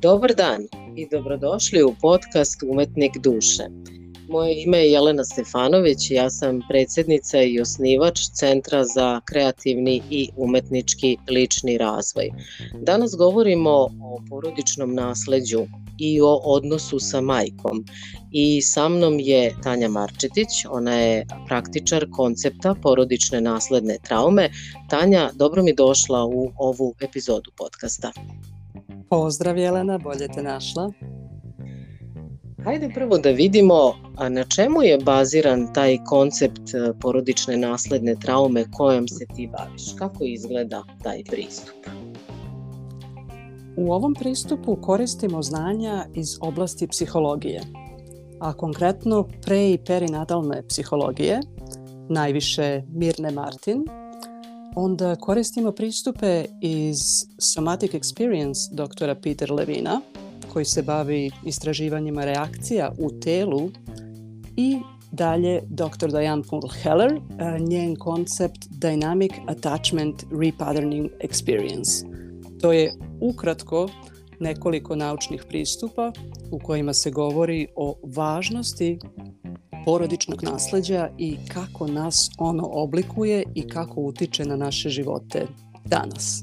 Dobar dan i dobrodošli u podcast Umetnik duše. Moje ime je Jelena Stefanović ja sam predsednica i osnivač Centra za kreativni i umetnički lični razvoj. Danas govorimo o porodičnom nasleđu i o odnosu sa majkom. I sa mnom je Tanja Marčetić, ona je praktičar koncepta porodične nasledne traume. Tanja, dobro mi došla u ovu epizodu podcasta. Pozdrav Jelena, bolje te našla. Hajde prvo da vidimo a na čemu je baziran taj koncept e, porodične nasledne traume kojom se ti baviš. Kako izgleda taj pristup? U ovom pristupu koristimo znanja iz oblasti psihologije, a konkretno pre i perinatalne psihologije, najviše Mirne Martin, onda koristimo pristupe iz Somatic Experience doktora Peter Levina, koji se bavi istraživanjima reakcija u telu i dalje dr. Diane Poole Heller, njen koncept Dynamic Attachment Repatterning Experience. To je ukratko nekoliko naučnih pristupa u kojima se govori o važnosti porodičnog nasleđa i kako nas ono oblikuje i kako utiče na naše živote danas.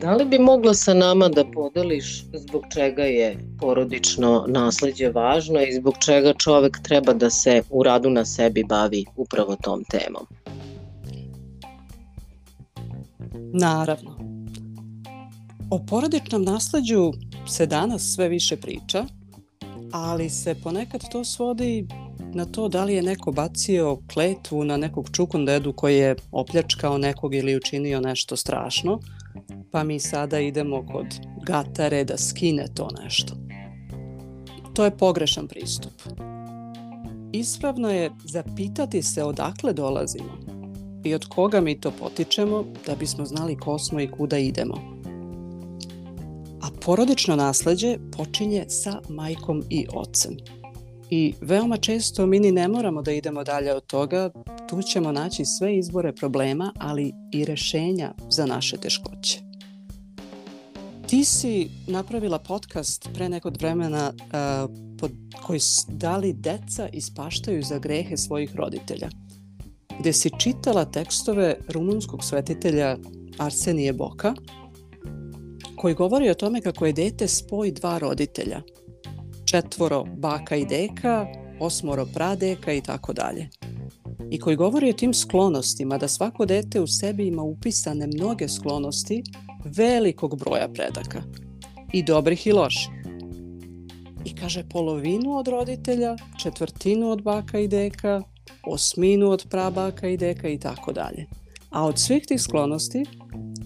Da li bi mogla sa nama da podeliš zbog čega je porodično nasleđe važno i zbog čega čovek treba da se u radu na sebi bavi upravo tom temom? Naravno. O porodičnom nasleđu se danas sve više priča, ali se ponekad to svodi na to da li je neko bacio kletvu na nekog čukundedu koji je opljačkao nekog ili učinio nešto strašno, pa mi sada idemo kod gatare da skine to nešto. To je pogrešan pristup. Ispravno je zapitati se odakle dolazimo i od koga mi to potičemo da bismo znali ko smo i kuda idemo. A porodično nasleđe počinje sa majkom i ocem. I veoma često mi ni ne moramo da idemo dalje od toga, tu ćemo naći sve izbore problema, ali i rešenja za naše teškoće. Ti si napravila podcast pre nekog vremena uh, pod, koji da li deca ispaštaju za grehe svojih roditelja, gde si čitala tekstove rumunskog svetitelja Arsenije Boka, koji govori o tome kako je dete spoj dva roditelja, četvoro baka i deka, osmoro pradeka i tako dalje. I koji govori o tim sklonostima, da svako dete u sebi ima upisane mnoge sklonosti velikog broja predaka. I dobrih i loših. I kaže polovinu od roditelja, četvrtinu od baka i deka, osminu od prabaka i deka i tako dalje. A od svih tih sklonosti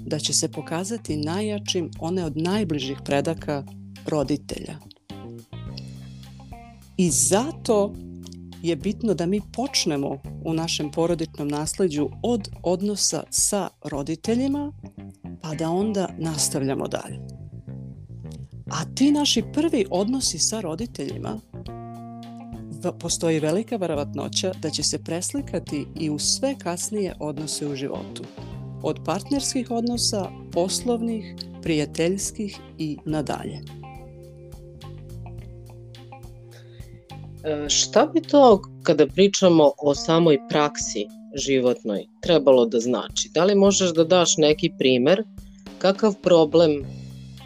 da će se pokazati najjačim one od najbližih predaka roditelja. I zato je bitno da mi počnemo u našem porodičnom nasleđu od odnosa sa roditeljima, pa da onda nastavljamo dalje. A ti naši prvi odnosi sa roditeljima postoji velika verovatnoća da će se preslikati i u sve kasnije odnose u životu. Od partnerskih odnosa, poslovnih, prijateljskih i nadalje. E, šta bi to kada pričamo o samoj praksi životnoj trebalo da znači? Da li možeš da daš neki primer kakav problem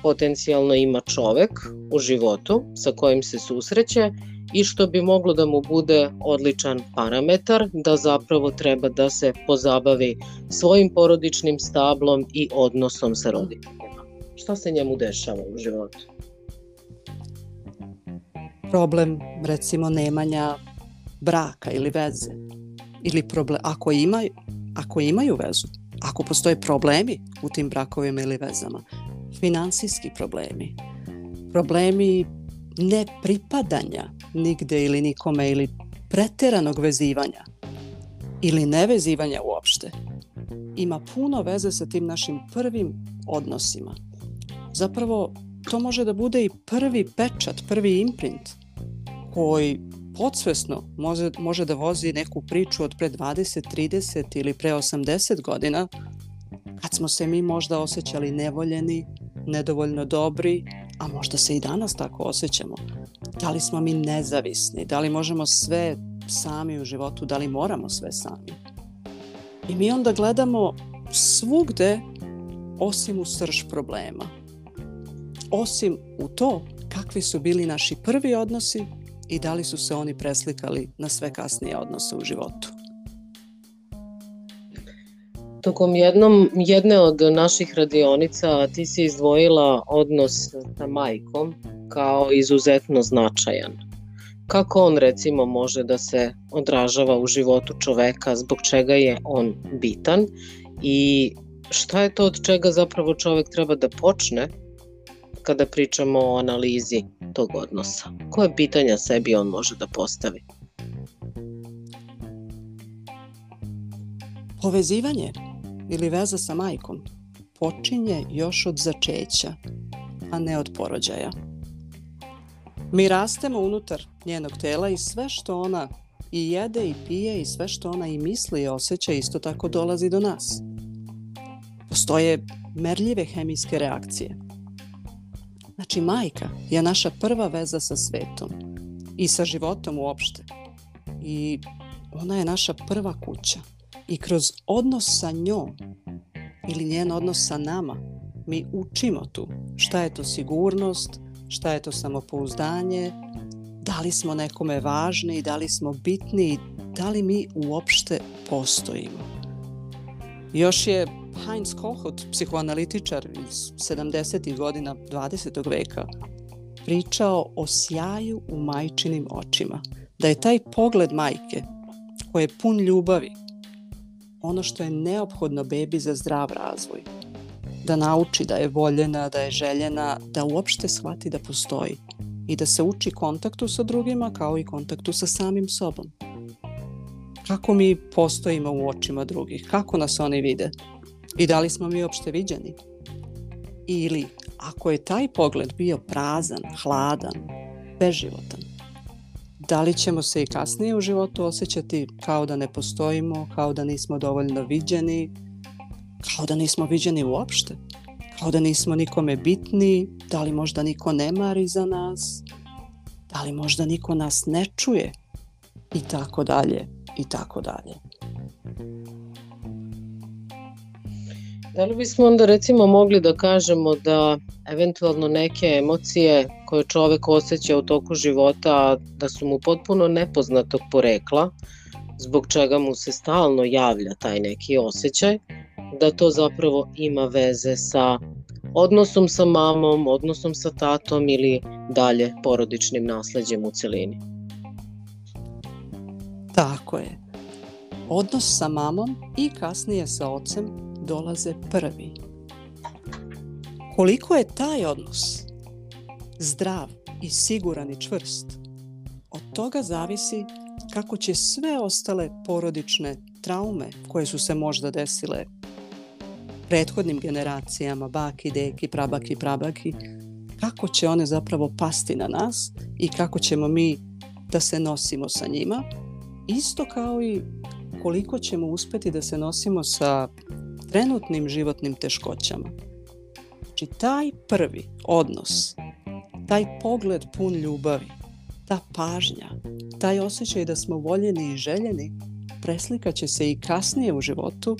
potencijalno ima čovek u životu sa kojim se susreće i što bi moglo da mu bude odličan parametar da zapravo treba da se pozabavi svojim porodičnim stablom i odnosom sa roditeljima. Šta se njemu dešava u životu? Problem, recimo, nemanja braka ili veze. Ili problem, ako, ima, ako imaju vezu, ako postoje problemi u tim brakovima ili vezama, finansijski problemi, problemi nepripadanja nigde ili nikome ili preteranog vezivanja ili nevezivanja uopšte ima puno veze sa tim našim prvim odnosima. Zapravo, to može da bude i prvi pečat, prvi imprint koji podsvesno može, može da vozi neku priču od pre 20, 30 ili pre 80 godina kad smo se mi možda osjećali nevoljeni, nedovoljno dobri, a možda se i danas tako osjećamo. Da li smo mi nezavisni, da li možemo sve sami u životu, da li moramo sve sami. I mi onda gledamo svugde osim u srž problema. Osim u to kakvi su bili naši prvi odnosi i da li su se oni preslikali na sve kasnije odnose u životu. Tokom jednom, jedne od naših radionica ti si izdvojila odnos sa majkom kao izuzetno značajan. Kako on recimo može da se odražava u životu čoveka, zbog čega je on bitan i šta je to od čega zapravo čovek treba da počne kada pričamo o analizi tog odnosa? Koje pitanja sebi on može da postavi? Povezivanje ili veza sa majkom počinje još od začeća, a ne od porođaja. Mi rastemo unutar njenog tela i sve što ona i jede i pije i sve što ona i misli i osjeća isto tako dolazi do nas. Postoje merljive hemijske reakcije. Znači, majka je naša prva veza sa svetom i sa životom uopšte. I ona je naša prva kuća. I kroz odnos sa njom ili njen odnos sa nama, mi učimo tu šta je to sigurnost, šta je to samopouzdanje, da li smo nekome važni, da li smo bitni, da li mi uopšte postojimo. Još je Heinz Kohut, psihoanalitičar iz 70. godina 20. veka, pričao o sjaju u majčinim očima. Da je taj pogled majke, koji je pun ljubavi, ono što je neophodno bebi za zdrav razvoj. Da nauči da je voljena, da je željena, da uopšte shvati da postoji i da se uči kontaktu sa drugima kao i kontaktu sa samim sobom. Kako mi postojimo u očima drugih? Kako nas oni vide? I da li smo mi uopšte viđeni? Ili, ako je taj pogled bio prazan, hladan, beživotan, da li ćemo se i kasnije u životu osjećati kao da ne postojimo, kao da nismo dovoljno viđeni, kao da nismo viđeni uopšte, kao da nismo nikome bitni, da li možda niko ne mari za nas, da li možda niko nas ne čuje i tako dalje i tako dalje. Da li bismo onda recimo mogli da kažemo da eventualno neke emocije koje čovek osjeća u toku života da su mu potpuno nepoznatog porekla, zbog čega mu se stalno javlja taj neki osjećaj, da to zapravo ima veze sa odnosom sa mamom, odnosom sa tatom ili dalje porodičnim nasledđem u celini. Tako je. Odnos sa mamom i kasnije sa ocem dolaze prvi. Koliko je taj odnos zdrav i siguran i čvrst, od toga zavisi kako će sve ostale porodične traume koje su se možda desile prethodnim generacijama, baki, deki, prabaki, prabaki, kako će one zapravo pasti na nas i kako ćemo mi da se nosimo sa njima, isto kao i koliko ćemo uspeti da se nosimo sa trenutnim životnim teškoćama. Znači taj prvi odnos, taj pogled pun ljubavi, ta pažnja, taj osjećaj da smo voljeni i željeni preslikaće se i kasnije u životu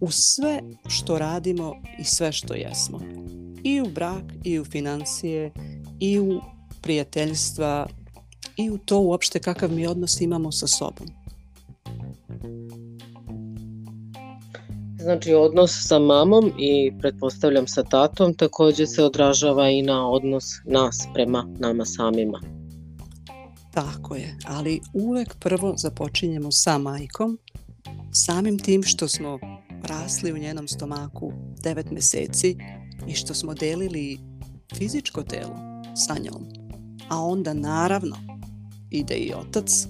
u sve što radimo i sve što jesmo. I u brak, i u financije, i u prijateljstva, i u to uopšte kakav mi odnos imamo sa sobom. Znači odnos sa mamom i pretpostavljam sa tatom takođe se odražava i na odnos nas prema nama samima. Tako je, ali uvek prvo započinjemo sa majkom, samim tim što smo rasli u njenom stomaku 9 meseci i što smo delili fizičko telo sa njom. A onda naravno ide i otac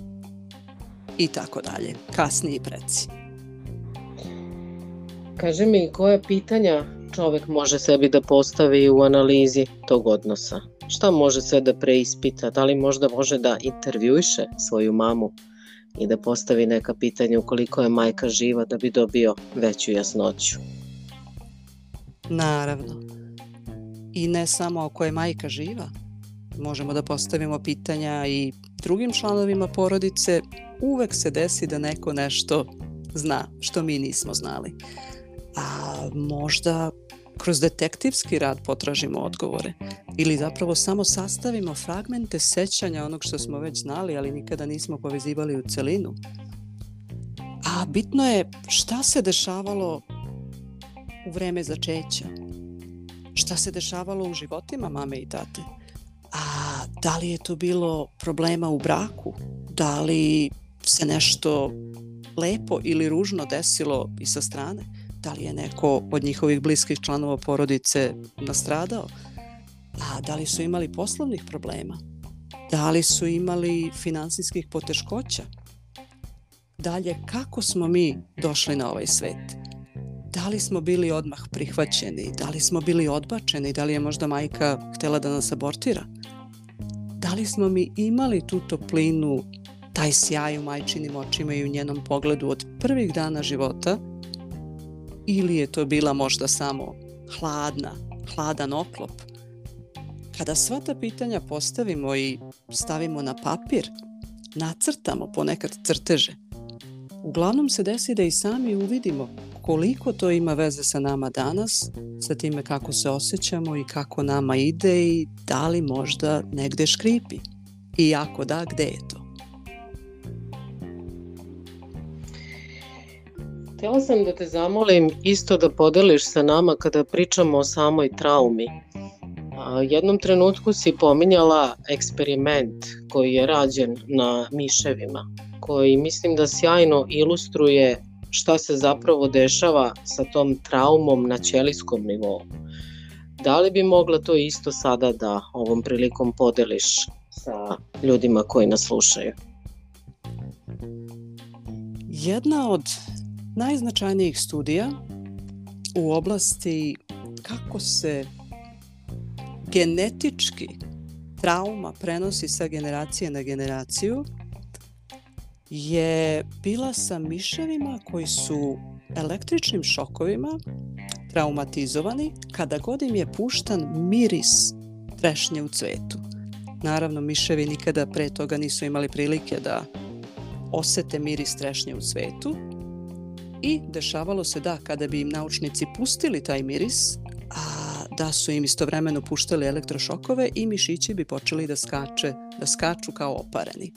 i tako dalje, kasniji preci. Kaži mi koje pitanja čovek može sebi da postavi u analizi tog odnosa? Šta može sve da preispita? Da li možda može da intervjuiše svoju mamu i da postavi neka pitanja ukoliko je majka živa da bi dobio veću jasnoću? Naravno. i ne samo ako je majka živa. Možemo da postavimo pitanja i drugim članovima porodice. Uvek se desi da neko nešto zna što mi nismo znali. A možda kroz detektivski rad potražimo odgovore. Ili zapravo samo sastavimo fragmente sećanja onog što smo već znali, ali nikada nismo povezivali u celinu. A bitno je šta se dešavalo u vreme začeća, šta se dešavalo u životima mame i tate, a da li je to bilo problema u braku, da li se nešto lepo ili ružno desilo i sa strane, da li je neko od njihovih bliskih članova porodice nastradao, a da li su imali poslovnih problema, da li su imali finansijskih poteškoća, dalje kako smo mi došli na ovaj svet, da li smo bili odmah prihvaćeni, da li smo bili odbačeni, da li je možda majka htela da nas abortira, da li smo mi imali tu toplinu, taj sjaj u majčinim očima i u njenom pogledu od prvih dana života – ili je to bila možda samo hladna, hladan oklop. Kada sva ta pitanja postavimo i stavimo na papir, nacrtamo ponekad crteže, uglavnom se desi da i sami uvidimo koliko to ima veze sa nama danas, sa time kako se osjećamo i kako nama ide i da li možda negde škripi. I ako da, gde je to? Htjela sam da te zamolim isto da podeliš sa nama kada pričamo o samoj traumi. A, jednom trenutku si pominjala eksperiment koji je rađen na miševima, koji mislim da sjajno ilustruje šta se zapravo dešava sa tom traumom na ćelijskom nivou. Da li bi mogla to isto sada da ovom prilikom podeliš sa ljudima koji nas slušaju? Jedna od najznačajnijih studija u oblasti kako se genetički trauma prenosi sa generacije na generaciju je bila sa miševima koji su električnim šokovima traumatizovani kada god im je puštan miris trešnje u cvetu. Naravno, miševi nikada pre toga nisu imali prilike da osete miris trešnje u cvetu, I dešavalo se da kada bi im naučnici pustili taj miris, a da su im istovremeno puštali elektrošokove i mišići bi počeli da skače, da skaču kao opareni.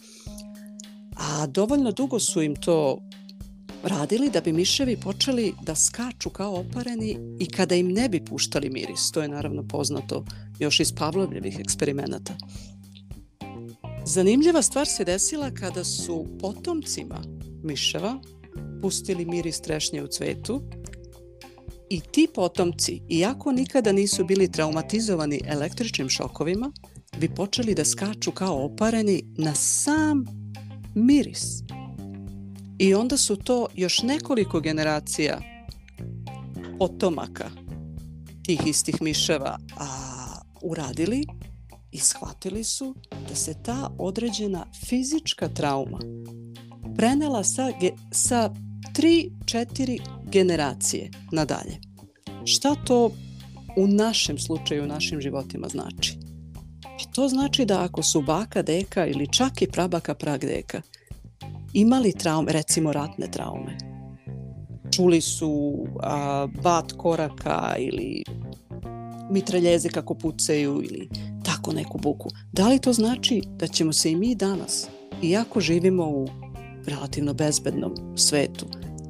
A dovoljno dugo su im to radili da bi miševi počeli da skaču kao opareni i kada im ne bi puštali miris. To je naravno poznato još iz Pavlovljevih eksperimenata. Zanimljiva stvar se desila kada su potomcima miševa pustili miris trešnje u cvetu i ti potomci, iako nikada nisu bili traumatizovani električnim šokovima, bi počeli da skaču kao opareni na sam miris. I onda su to još nekoliko generacija potomaka tih istih miševa a, uradili i shvatili su da se ta određena fizička trauma prenela sa, sa tri, četiri generacije nadalje. Šta to u našem slučaju, u našim životima znači? Pa to znači da ako su baka, deka ili čak i prabaka, pragdeka imali traume, recimo ratne traume, čuli su a, bat koraka ili mitraljeze kako pucaju ili tako neku buku. Da li to znači da ćemo se i mi danas, iako živimo u relativno bezbednom svetu,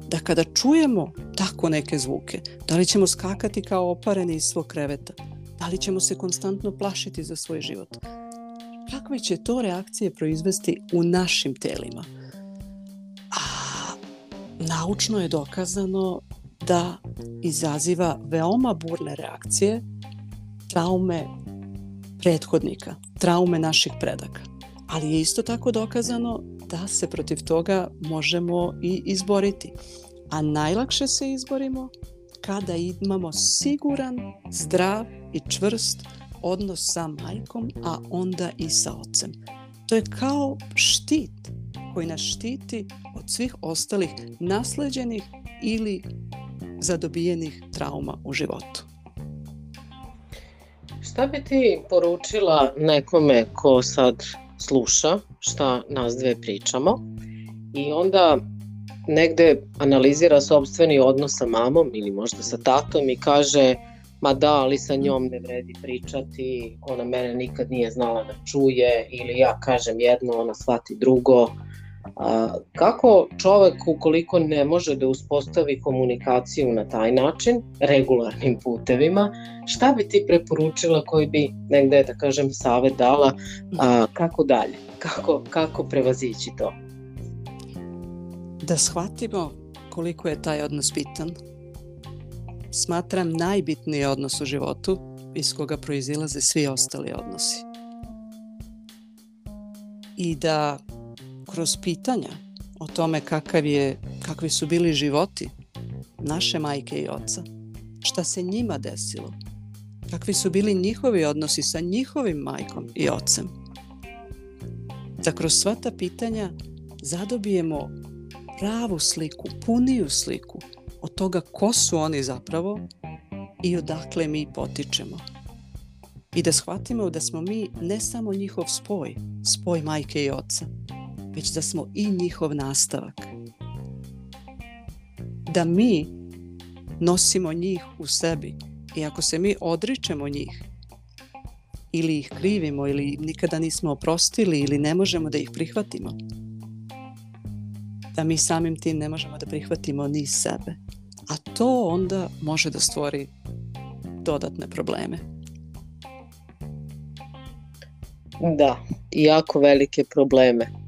da kada čujemo tako neke zvuke, da li ćemo skakati kao opareni iz svog kreveta, da li ćemo se konstantno plašiti za svoj život, kakve će to reakcije proizvesti u našim telima. A naučno je dokazano da izaziva veoma burne reakcije traume prethodnika, traume naših predaka. Ali je isto tako dokazano da se protiv toga možemo i izboriti. A najlakše se izborimo kada imamo siguran, zdrav i čvrst odnos sa majkom, a onda i sa ocem. To je kao štit koji nas štiti od svih ostalih nasleđenih ili zadobijenih trauma u životu. Šta bi ti poručila nekome ko sad sluša šta nas dve pričamo i onda negde analizira sobstveni odnos sa mamom ili možda sa tatom i kaže ma da, ali sa njom ne vredi pričati, ona mene nikad nije znala da čuje ili ja kažem jedno, ona shvati drugo. A, kako čovek ukoliko ne može da uspostavi komunikaciju na taj način, regularnim putevima, šta bi ti preporučila koji bi negde, da kažem, savet dala, a, kako dalje, kako, kako prevazići to? Da shvatimo koliko je taj odnos bitan, smatram najbitniji odnos u životu iz koga proizilaze svi ostali odnosi. I da kroz pitanja o tome kakav je, kakvi su bili životi naše majke i oca, šta se njima desilo, kakvi su bili njihovi odnosi sa njihovim majkom i ocem, da kroz sva ta pitanja zadobijemo pravu sliku, puniju sliku od toga ko su oni zapravo i odakle mi potičemo. I da shvatimo da smo mi ne samo njihov spoj, spoj majke i oca, već da smo i njihov nastavak. Da mi nosimo njih u sebi i ako se mi odričemo njih ili ih krivimo ili nikada nismo oprostili ili ne možemo da ih prihvatimo, da mi samim tim ne možemo da prihvatimo ni sebe. A to onda može da stvori dodatne probleme. Da, jako velike probleme.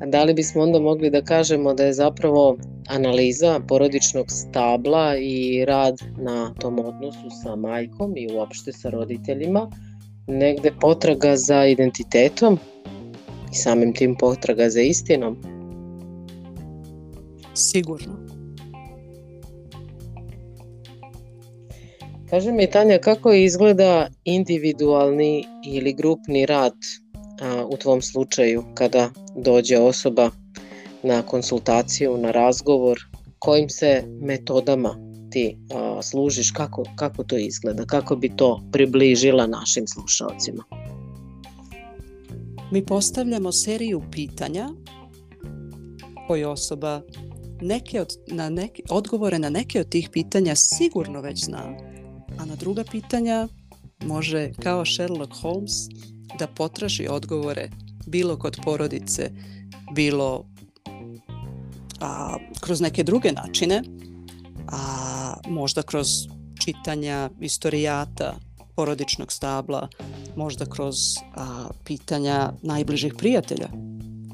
A da li bismo onda mogli da kažemo da je zapravo analiza porodičnog stabla i rad na tom odnosu sa majkom i uopšte sa roditeljima negde potraga za identitetom i samim tim potraga za istinom? Sigurno. Kaže mi Tanja, kako izgleda individualni ili grupni rad a, u tvom slučaju kada dođe osoba na konsultaciju, na razgovor, kojim se metodama ti a, služiš, kako, kako to izgleda, kako bi to približila našim slušalcima? Mi postavljamo seriju pitanja koje osoba neke od, na neke, odgovore na neke od tih pitanja sigurno već zna, a na druga pitanja može kao Sherlock Holmes da potraži odgovore bilo kod porodice, bilo a, kroz neke druge načine, a možda kroz čitanja istorijata porodičnog stabla, možda kroz a, pitanja najbližih prijatelja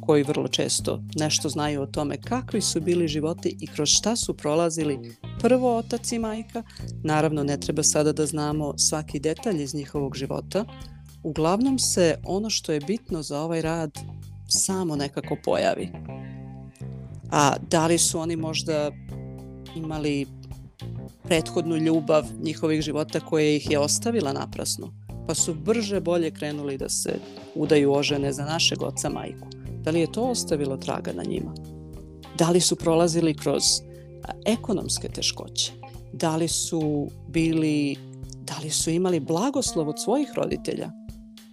koji vrlo često nešto znaju o tome kakvi su bili životi i kroz šta su prolazili prvo otac i majka. Naravno, ne treba sada da znamo svaki detalj iz njihovog života. Uglavnom se ono što je bitno za ovaj rad samo nekako pojavi. A da li su oni možda imali prethodnu ljubav njihovih života koja ih je ostavila naprasno, pa su brže bolje krenuli da se udaju ožene za našeg oca majku. Da li je to ostavilo traga na njima? Da li su prolazili kroz ekonomske teškoće? Da li su bili, da li su imali blagoslov od svojih roditelja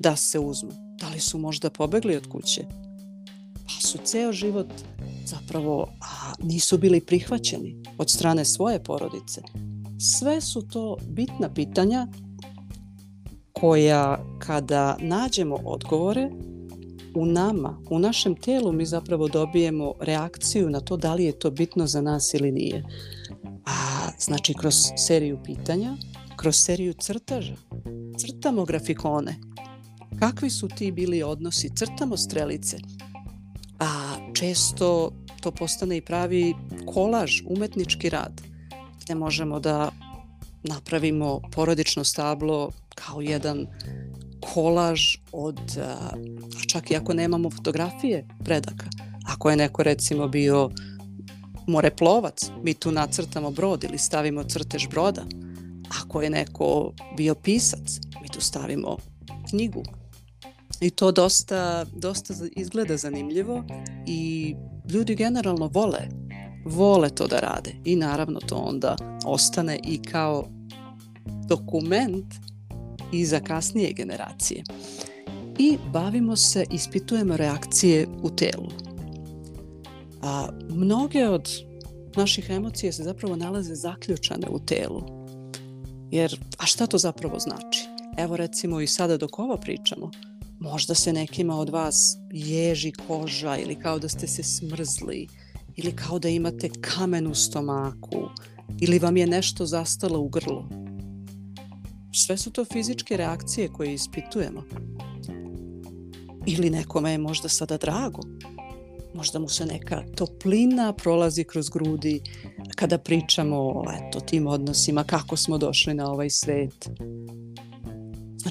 da se uzmu? Da li su možda pobegli od kuće? Pa su ceo život zapravo a, nisu bili prihvaćeni od strane svoje porodice. Sve su to bitna pitanja koja kada nađemo odgovore u nama, u našem telu mi zapravo dobijemo reakciju na to da li je to bitno za nas ili nije. A, znači kroz seriju pitanja, kroz seriju crtaža. Crtamo grafikone. Kakvi su ti bili odnosi? Crtamo strelice. A često to postane i pravi kolaž, umetnički rad, gde možemo da napravimo porodično stablo kao jedan kolaž od, čak i ako nemamo fotografije predaka. Ako je neko recimo bio moreplovac, mi tu nacrtamo brod ili stavimo crtež broda. Ako je neko bio pisac, mi tu stavimo knjigu. I to dosta, dosta izgleda zanimljivo i ljudi generalno vole, vole to da rade i naravno to onda ostane i kao dokument i za kasnije generacije. I bavimo se, ispitujemo reakcije u telu. A, mnoge od naših emocija se zapravo nalaze zaključane u telu. Jer, a šta to zapravo znači? Evo recimo i sada dok ovo pričamo, možda se nekima od vas ježi koža ili kao da ste se smrzli ili kao da imate kamen u stomaku ili vam je nešto zastalo u grlu. Sve su to fizičke reakcije koje ispitujemo. Ili nekome je možda sada drago. Možda mu se neka toplina prolazi kroz grudi kada pričamo o eto, tim odnosima, kako smo došli na ovaj svet.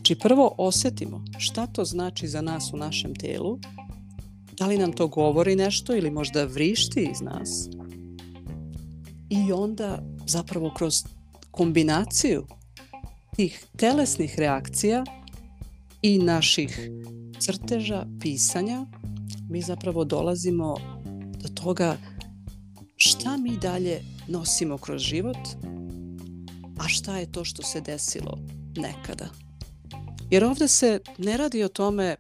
Znači prvo osetimo šta to znači za nas u našem telu, da li nam to govori nešto ili možda vrišti iz nas. I onda zapravo kroz kombinaciju tih telesnih reakcija i naših crteža, pisanja, mi zapravo dolazimo do toga šta mi dalje nosimo kroz život, a šta je to što se desilo nekada. Jer ovde se ne radi o tome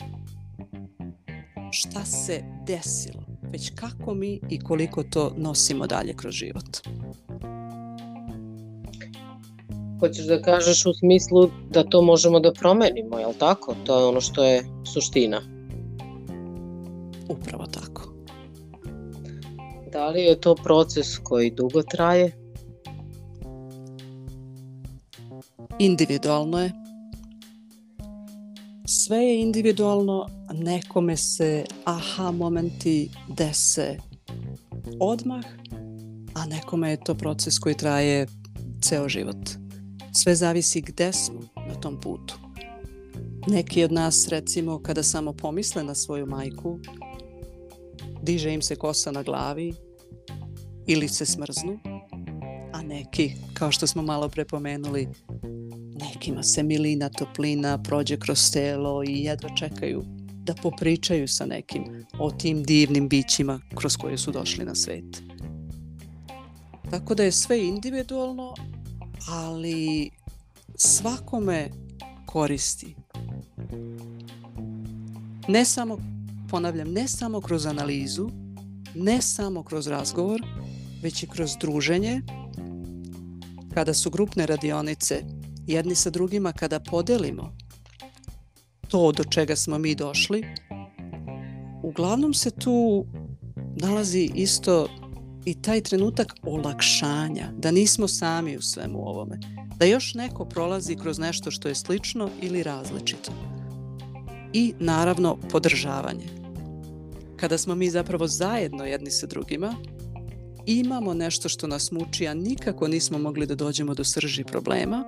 šta se desilo, već kako mi i koliko to nosimo dalje kroz život. Hoćeš da kažeš u smislu da to možemo da promenimo, je li tako? To je ono što je suština. Upravo tako. Da li je to proces koji dugo traje? Individualno je. Sve je individualno, nekome se aha momenti dese odmah, a nekome je to proces koji traje ceo život. Sve zavisi gde smo na tom putu. Neki od nas, recimo, kada samo pomisle na svoju majku, diže im se kosa na glavi ili se smrznu, a neki, kao što smo malo prepomenuli, nekima se milina, toplina prođe kroz telo i jedva čekaju da popričaju sa nekim o tim divnim bićima kroz koje su došli na svet. Tako da je sve individualno, ali svakome koristi. Ne samo, ponavljam, ne samo kroz analizu, ne samo kroz razgovor, već i kroz druženje, kada su grupne radionice jedni sa drugima kada podelimo to do čega smo mi došli, uglavnom se tu nalazi isto i taj trenutak olakšanja, da nismo sami u svemu ovome, da još neko prolazi kroz nešto što je slično ili različito. I naravno podržavanje. Kada smo mi zapravo zajedno jedni sa drugima, imamo nešto što nas muči, a nikako nismo mogli da dođemo do srži problema,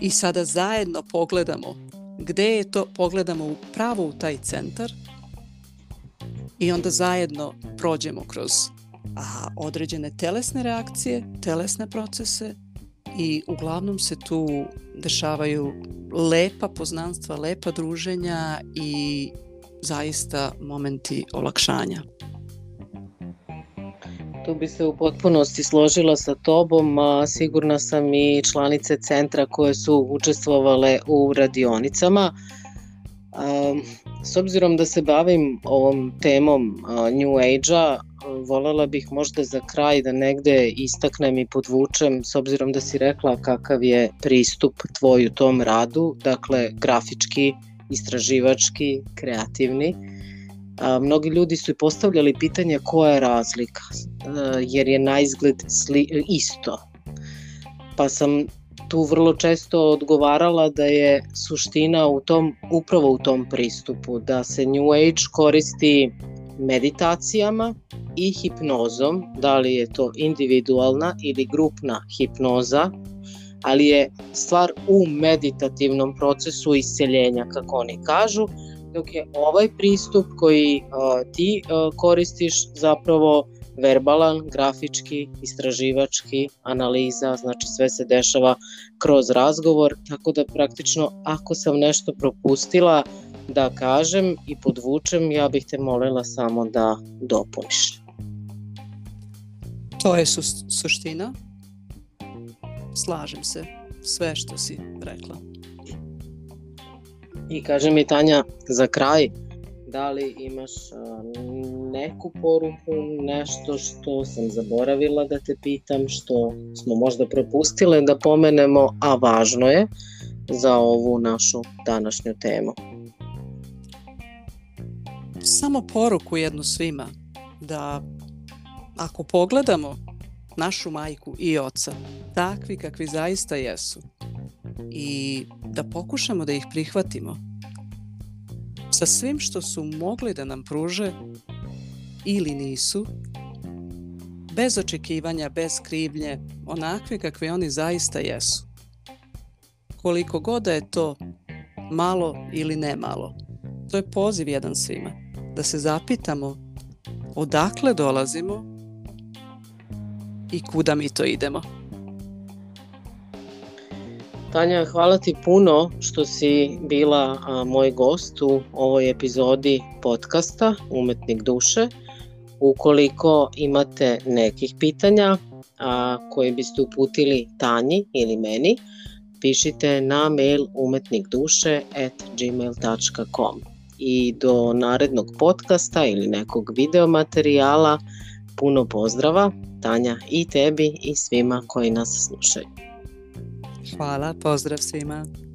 i sada zajedno pogledamo gde je to, pogledamo pravo u taj centar i onda zajedno prođemo kroz a, određene telesne reakcije, telesne procese i uglavnom se tu dešavaju lepa poznanstva, lepa druženja i zaista momenti olakšanja tu bi se u potpunosti složila sa tobom, a sigurna sam i članice centra koje su učestvovale u radionicama. S obzirom da se bavim ovom temom New Age-a, volela bih možda za kraj da negde istaknem i podvučem, s obzirom da si rekla kakav je pristup tvoj u tom radu, dakle grafički, istraživački, kreativni a, mnogi ljudi su i postavljali pitanje koja je razlika, a, jer je na izgled sli, isto. Pa sam tu vrlo često odgovarala da je suština u tom, upravo u tom pristupu, da se New Age koristi meditacijama i hipnozom, da li je to individualna ili grupna hipnoza, ali je stvar u meditativnom procesu isceljenja, kako oni kažu, dok je ovaj pristup koji uh, ti uh, koristiš zapravo verbalan, grafički, istraživački, analiza, znači sve se dešava kroz razgovor, tako da praktično ako sam nešto propustila da kažem i podvučem, ja bih te molila samo da dopuniš. To je su, suština. Slažem se. sve što si rekla. I kaže mi Tanja, za kraj, da li imaš neku poruku, nešto što sam zaboravila da te pitam, što smo možda propustile da pomenemo, a važno je za ovu našu današnju temu? Samo poruku jednu svima, da ako pogledamo našu majku i oca, takvi kakvi zaista jesu, i da pokušamo da ih prihvatimo sa svim što su mogli da nam pruže ili nisu, bez očekivanja, bez krivnje, onakve kakve oni zaista jesu. Koliko god da je to malo ili ne malo, to je poziv jedan svima, da se zapitamo odakle dolazimo i kuda mi to idemo. Tanja, hvala ti puno što si bila a, moj gost u ovoj epizodi podcasta Umetnik duše. Ukoliko imate nekih pitanja a, koje biste uputili Tanji ili meni, pišite na mail umetnikduše at gmail.com i do narednog podcasta ili nekog video materijala puno pozdrava Tanja i tebi i svima koji nas slušaju. Hvala, pozdrav svima.